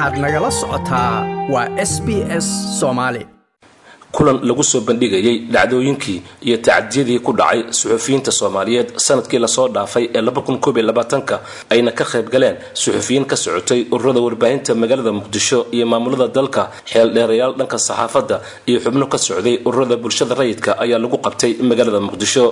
waxaad nagala socotaa waa s b s soomaali kulan lagu soo bandhigayay dhacdooyinkii iyo tacadiyadii ku dhacay suxufiyiinta soomaaliyeed sannadkii la soo dhaafay ee ka ayna ka qayb galeen suxufiyiin ka socotay ururada warbaahinta magaalada muqdisho iyo maamulada dalka. Xeeldheerayaal dhanka saxaafadda iyo xubno ka socday ururada bulshada rayidka ayaa lagu qabtay magaalada muqdisho.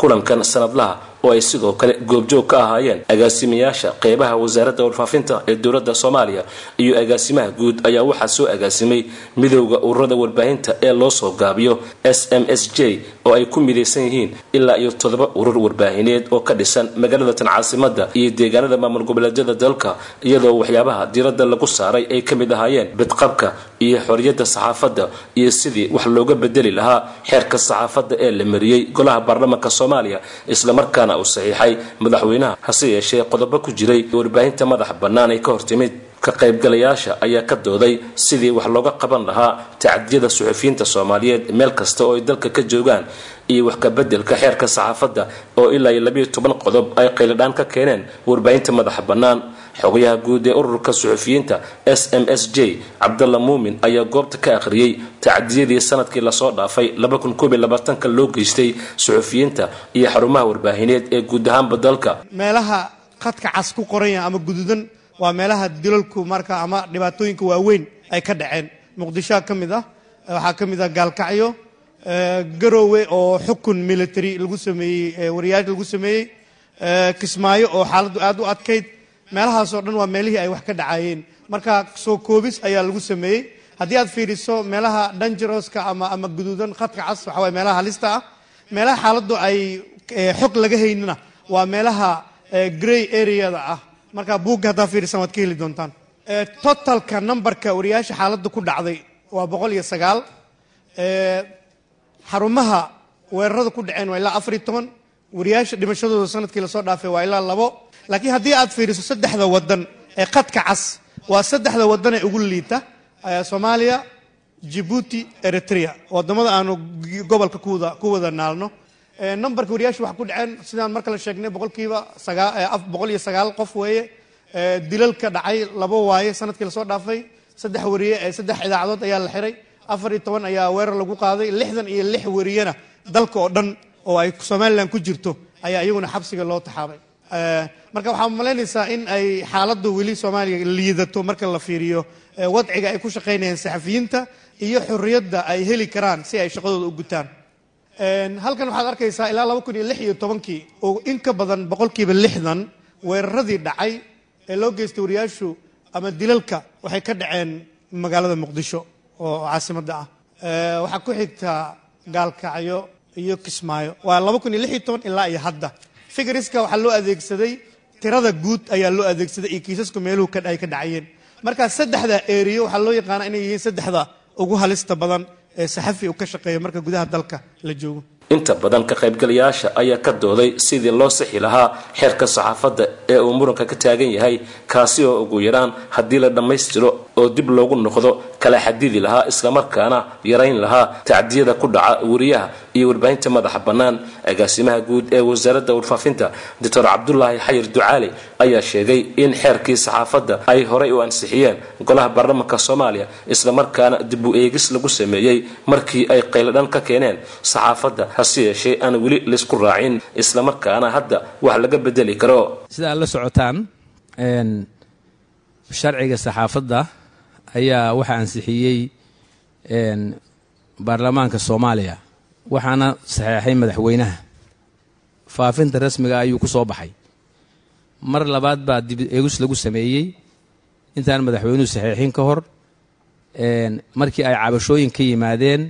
Kulankan sanadlaha oo ay sidoo kale goobjoog ka ahaayeen agaasimayaasha qeybaha wasaaradda warfaafinta ee dowladda soomaaliya iyo agaasimaha guud ayaa waxaa soo agaasimay midowda ururada warbaahinta ee loo soo gaabiyo s m s j oo ay ku midaysan yihiin ilaa iyo toddoba urur warbaahineed oo ka dhisan magaalada tan caasimada iyo deegaanada maamul goboleedyada dalka iyadoo waxyaabaha diiradda lagu saaray ay ka mid ahaayeen bidqabka iyo xoriyadda saxaafadda iyo sidii wax looga bedeli lahaa xeerka saxaafadda ee la mariyey golaha baarlamaanka soomaaliya islamarkaana uu saxiixay madaxweynaha hase yeeshee qodobo ku jiray warbaahinta madax bannaan ay ka hortimid ka qaybgalayaasha ayaa ka dooday sidii wax looga qaban lahaa tacadiyada suxufiyiinta soomaaliyeed meel kasta oo ay dalka ka joogaan iyo wax kabeddelka xeerka saxaafadda oo ilaa iyo labiiyo toban qodob ay qayladhaan ka keeneen warbaahinta madaxa bannaan. Xogayaha guud ee ururka suxufiyiinta s m s j cabdalla muumin ayaa goobta ka akhriyey tacadiyadii sannadkii la soo dhaafay ka loo geystay suxufiyiinta iyo xarumaha warbaahineed ee guud ahaanba dalka. Meelaha khadka cas ku qoranya ama guduudan waa meelaha dilalku marka ama dhibaatooyinka waaweyn ay ka dhaceen. Muqdishoa ka mid ah waxaa ka mid ah gaalkacyo garowe oo xukun military lagu sameeyey wariyaasha lagu sameeyey. Kismaayo oo xaaladdu aada u adkayd. Meelahaasoo dhan waa meelihii ay wax ka dhacayeen. Marka soo koobis ayaa lagu sameeyey. Haddii aad fiiriso meelaha dangeroska ama ama guduudan khadka cas waxa waye meelaha halista ah. Meelaha xaaladdu ay xog laga haynina waa meelaha grey areada ah. Marka buugga haddaa fiirisan waad ka heli doontaan. Totalka numberka wariyaasha xaaladda ku dhacday waa boqol iyo sagaal xarumaha weerarada ku dhaceen waa ilaa afar iyo toban. Wariyaasha dhimashadooda sannadkii la soo dhaafay waa ilaa labo. Laakiin haddii aad fiiriso saddexda wadan ee khadka cas waa saddexda wadan ee ugu liita soomaaliya jibuuti eritrea. Wadamada aanu gobolka ku wada naalno. Numberka wariyaasha waxa ku dhaceen sidaan mar kale sheegnay boqolkiiba boqol iyo sagaal qof weeye. Dilalka dhacay labo waaye sannadkii la soo dhaafay. Saddex wariye saddex idaacadood ayaa la xiray afar iyo toban ayaa weerar lagu qaaday lixdan iyo lix wariyena dalka oo dhan oo ay somalilan ku jirto ayaa iyaguna xabsiga loo taxaabay marka waxaa malaynaysaa in ay xaaladdu weli soomaaliya liidato marka la fiiriyo wadciga ay ku shaqaynayaan saxafiyiinta iyo xorriyadda ay heli karaan si ay shaqadooda u gutaan. Halkan waxaad arkaysaa ilaa laba kun iyo lix iyo tobankii oo in ka badan boqolkiiba lixdan weeraradii dhacay ee loo geystay wariyaashu ama dilalka waxay ka dhaceen magaalada muqdisho oo caasimadda ah. Waxaa ku xigta gaalkacyo iyo kismaayo. Waa laba kun iyo lix iyo toban ilaa iyo hadda. Figariska waxaa loo adeegsaday tirada guud ayaa loo adeegsaday iyo kiisasku meeluhu ay ka dhacayeen. Marka saddexda eriyo waxaa loo yaqaana inay yihiin saddexda ugu halista badan ee saxafi uu ka shaqeeya marka gudaha dalka la joogo inta badan ka qaybgalayaasha ayaa ka dooday sidii loo sixi lahaa xeerka saxaafadda ee uu muranka ka taagan yahay kaasi oo ugu yaraan haddii la dhammaystiro oo dib loogu noqdo kala xadidi lahaa islamarkaana yarayn lahaa tacdiyada ku dhaca wariyaha iyo warbaahinta madaxa bannaan agaasimaha guud ee wasaaradda warfaafinta doctor cabdulaahi xayir ducaali ayaa sheegay in xeerkii saxaafadda ay horay u ansixiyeen golaha baarlamaanka soomaaliya islamarkaana dib u eegis lagu sameeyey markii ay qayladhan ka keeneen saxaafadda hase yeeshee aan weli laysku raacin islamarkaana hadda wax laga bedeli karo. Sida aad la socotaan sharciga saxaafadda ayaa waxaa ansixiyey baarlamaanka soomaaliya waxaana saxeexay madaxweynaha. Faafinta rasmiga ayuu ku soo baxay. Mar labaad baa dib eegis lagu sameeyey. Intaan madaxweynuhu saxeexin ka hor markii ay cabashooyin ka yimaadeen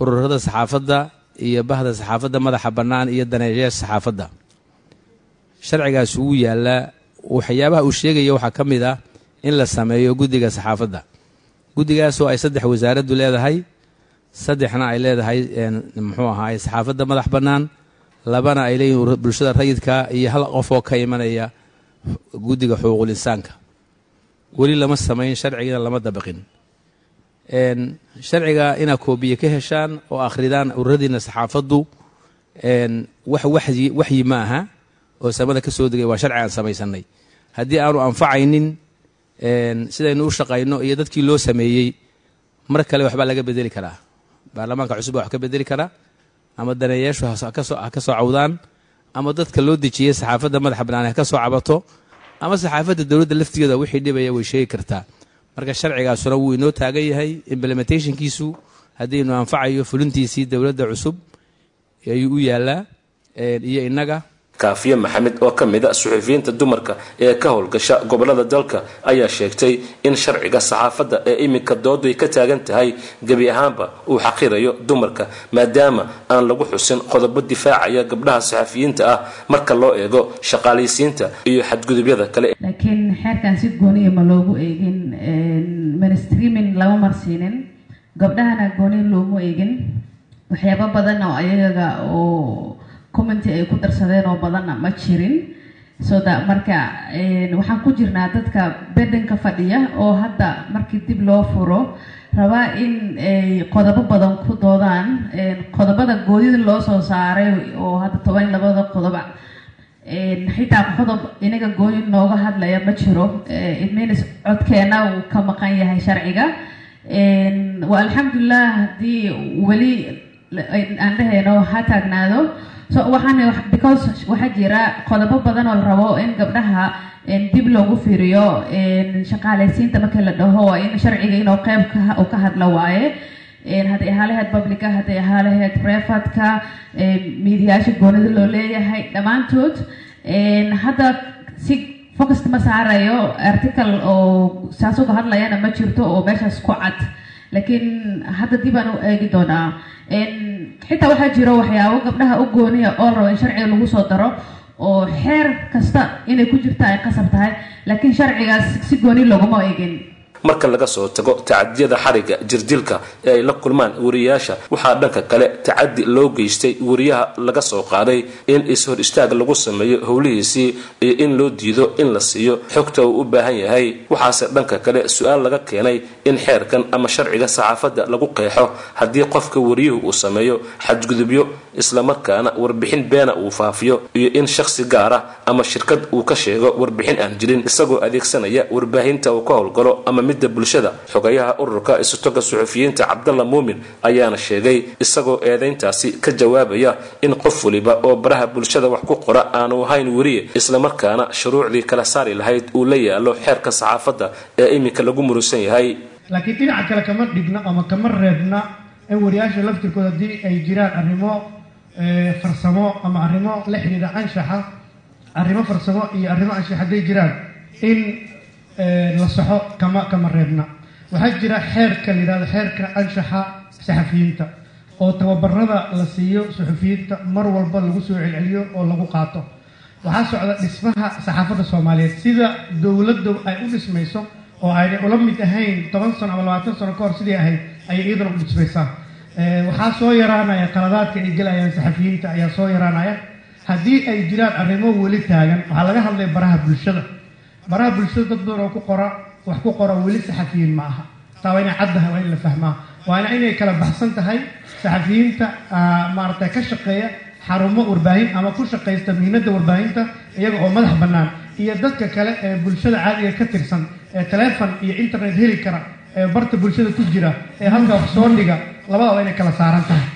ururada saxaafadda iyo bahda saxaafadda madaxa bannaan iyo daneeyayaasha saxaafadda. Sharcigaas wuu yaallaa. Waxyaabaha uu sheegaya waxaa ka mid ah in la sameeyo guddiga saxaafadda. Guddigaasoo ay saddex wasaaraddu leedahay saddexna ay leedahay muxuu ahaay saxaafadda madax bannaan labana ay leeyihiin bulshada rayidka iyo hal qof oo ka imanaya guddiga xuquuqul insaanka. Weli lama samayn sharcigana lama dabaqin. Sharciga inaad koobiye ka heshaan oo akhridaan ururadiina saxaafaddu wax waxyi ma aha oo samada ka soo degay waa sharci aan samaysanay haddii aanu anfacaynin sidaynu u shaqayno iyo dadkii loo sameeyey mar kale waxbaa laga bedeli karaa baarlamaanka cusub wax ka bedeli karaa ama daneeyaashu ha ka soo cawdaan ama dadka loo dejiyey saxaafadda madaxa bannaan ha ka soo cabato ama saxaafadda dowladda laftigeeda wixii dhibaya way sheegi kartaa marka sharcigaasuna wuu inoo taagan yahay implementationkiisu haddiinu anfacayo fulintiisii dowladda cusub ayuu u yaalaa iyo innaga kaafiye maxamed oo ka mid a suxufiyiinta dumarka ee ka howlgasha gobollada dalka ayaa sheegtay in sharciga saxaafadda ee iminka dooday ka taagan tahay gebi ahaanba uu xaqirayo dumarka maadaama aan lagu xusin qodobo difaacaya gabdhaha saxafiyiinta ah marka loo eego shaqaalaysiinta iyo xadgudubyada kale. Laakiin xeerkan si gooniya ma loogu eegin mainstreaming lama marsiinin gabdhahana gooniya loomu eegin. Waxyaabo badan oo ayaga oo commenty ay ku darsadeen oo badanna ma jirin. So da marka waxaan ku jirnaa dadka bedanka fadhiya oo hadda markii dib loo furo rabaa in ay qodobo badan ku doodaan. Qodobada goodida loo soo saaray oo hadda toban labada qodob xitaa qodob inaga gooni nooga hadlaya ma jiro. Itmins codkeena uu ka maqan yahay sharciga. Wa alxamdulilah haddii weli aan dhahayno ha taagnaado so waxaan because waxaa jira qodobo badan oo rabo in gabdhaha dib loogu fiiriyo shaqaalaysiinta markii la dhaho in sharciga inuu qeyb uu ka hadla waaye. Hadday ahaa laheyd publica hadday ahaa laheyd miidiyaasha goonida loo leeyahay dhammaantood hadda si focust ma saarayo article oo saas uga hadlayana ma jirto oo meeshaas ku cad laakiin hadda dib aan u eegi doonaa xitaa waxaa jiro waxyaabo gabdhaha u gooniya oo la rabo in sharciga lagu soo daro oo xeer kasta inay ku jirta ay qasab tahay. Laakiin sharcigaas si gooni loguma eegin marka laga soo tago tacadiyada xariga jirdilka ee ay la kulmaan wariyaasha waxaa dhanka kale tacadi loo geystay wariyaha laga soo qaaday in is-hor istaag lagu sameeyo howlihiisii iyo in loo diido in la siiyo. Xogta uu u baahan yahay waxaase dhanka kale su'aal laga keenay in xeerkan ama sharciga saxaafadda lagu qeexo. Haddii qofka wariyuhu uu sameeyo xadgudubyo islamarkaana warbixin beena uu faafiyo iyo in shakhsi gaar ah ama shirkad uu ka sheego warbixin aan jirin isagoo adeegsanaya warbaahinta uu ka howlgalo ama midda bulshada. Xogayaha ururka isutoga suxufiyiinta cabdalla muumin ayaana sheegay isagoo eedayntaasi ka jawaabaya in qof waliba oo baraha bulshada wax ku qora aanu ahayn weriye islamarkaana shuruucdii kala saari lahayd uu la yaalo xeerka saxaafadda ee iminka lagu murusan yahay. Laakiin dhinaca kale kama dhigna ama kama reebna in wariyaasha laftirkooda haddii ay jiraan arrimo farsamo ama arrimo la xidhiidha anshaxa arrimo farsamo iyo arrimo anshax hadday jiraan in la saxo kama kama reebna. Waxaa jira xeerka la yidhahdo xeerka anshaxa saxafiyiinta oo tababarada la siiyo suxufiyiinta mar walba lagu soo celceliyo oo lagu qaato. Waxaa socda dhismaha saxaafadda soomaaliyeed sida dowladdu ay u dhismayso oo aynay ula mid ahayn toban sano ama labaatan sano ka hor sidii ahayd ayay iyaduna u dhismaysaa waxaa soo yaraanaya qaladaadka ay gelayaan saxafiyiinta ayaa soo yaraanaya. Haddii ay jiraan arrimo weli taagan waxaa laga hadlaya baraha bulshada. Baraha bulshada dad badan oo ku qora wax ku qora weli saxafiyiin ma aha. Taa waa inay caddahay waa in la fahmaa waana inay kala baxsan tahay saxafiyiinta maaragtay ka shaqeeya xarumo warbaahin ama ku shaqaysta miinada warbaahinta iyaga oo madax bannaan. Iyo dadka kale ee bulshada caadiga ka tirsan ee taleefon iyo internet heli kara ee barta bulshada ku jira ee halka wax soo dhiga labada waa inay kala saaran tahay.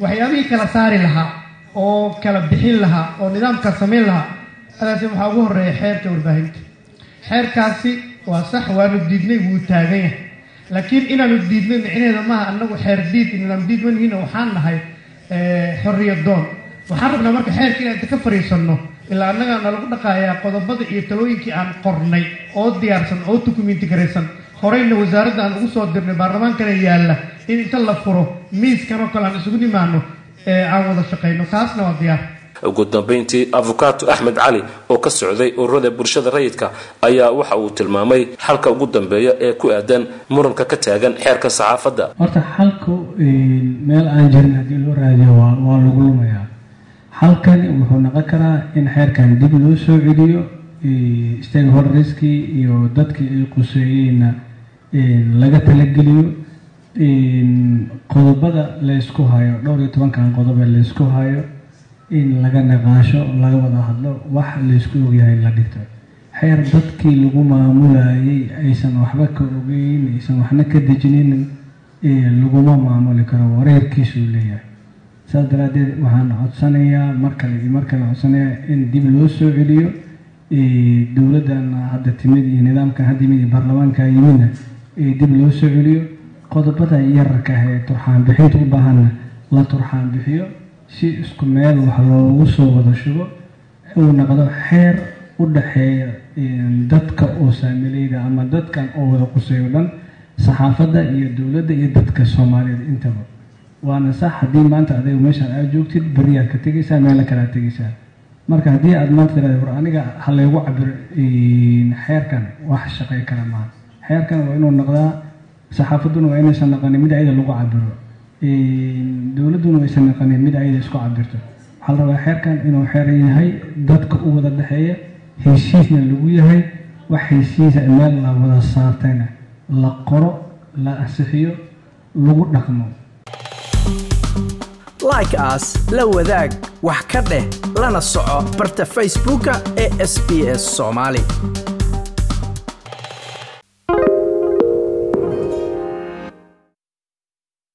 Waxyaabihii kala saari lahaa oo kala bixin lahaa oo nidaamkaa samayn lahaa adaasi waxaa ugu horreeya xeerka warbaahinta. Xeerkaasi waa sax waanu diidnay wuu taagan yahay. Laakiin inaanu diidnay micnaheeda maaha anagu xeer diid nidaam diid manihiina waxaan nahay xorriyad doon. Waxaan rabnaa marka xeerka inaan ka fariisanno ilaa annagaa nalagu dhaqaayaa qodobada iyo talooyinkii aan qornay oo diyaarsan oo dukumenti garaysan horeyna wasaaradda aan ugu soo dirnay baarlamaankana yaalla in inta la furo miiskan oo kale aan isugu nimaano aan wada shaqayno taasna waa diyaar ugu dambeyntii afukato axmed cali oo ka socday ururada bulshada rayidka ayaa waxa uu tilmaamay xalka ugu dambeeya ee ku aadan muranka ka taagan xeerka saxaafadda. Horta xalku meel aan jirin haddii loo raadiyo waa waa lagu lumayaa. Xalkani wuxuu noqon karaa in xeerkan dib loo soo celiyo stakeholderskii iyo dadkii ay quseeyeyna laga talageliyo qodobada laysku hayo dhowr iyo tobankan qodob ee laysku hayo in laga naqaasho laga wada hadlo wax laysku ogyahay la dhigto. Xeer dadkii lagu maamulayay aysan waxba ka ogeyn aysan waxna ka dejinin laguma maamuli karo wareerkiisuu leeyahay. Saas daraaddeed waxaan codsanayaa mar kale iyo mar kale codsanayaa in dib loo soo celiyo dowladdan hadda timid iyo nidaamkan hadda yimid iyo baarlamaanka yimidna dib loo soo celiyo qodobada yararka ah ee turxaan bixinta u baahanna la turxaan bixiyo si isku meel wax loogu soo wada shubo uu noqdo xeer u dhaxeeya dadka oo saamilayda ama dadkan oo wada quseeyo dhan saxaafadda iyo dowladda iyo dadka soomaaliyeed intaba. Waana sax haddii maanta adiga meeshaan aad joogtid beriyaad ka tegaysaa meelo kale aad tegaysaa marka haddii aad maanta tiraada war aniga ha laygu cabiro xeerkan wax shaqey kara maaha xeerkan waa inuu noqdaa saxaafadduna waa inaysan naqanin mid ayada lagu cabiro dowladduna waysan naqanin mid ayada isku cabirto waxaa la rabaa xeerkan inuu xeer yahay dadka u wada dhexeeya heshiisna lagu yahay wax heshiisa meel la wada saartayna. La qoro la ansixiyo lagu dhaqmo. Like as la wadaag wax ka dheh lana soco barta facebooka ee sb s soomaali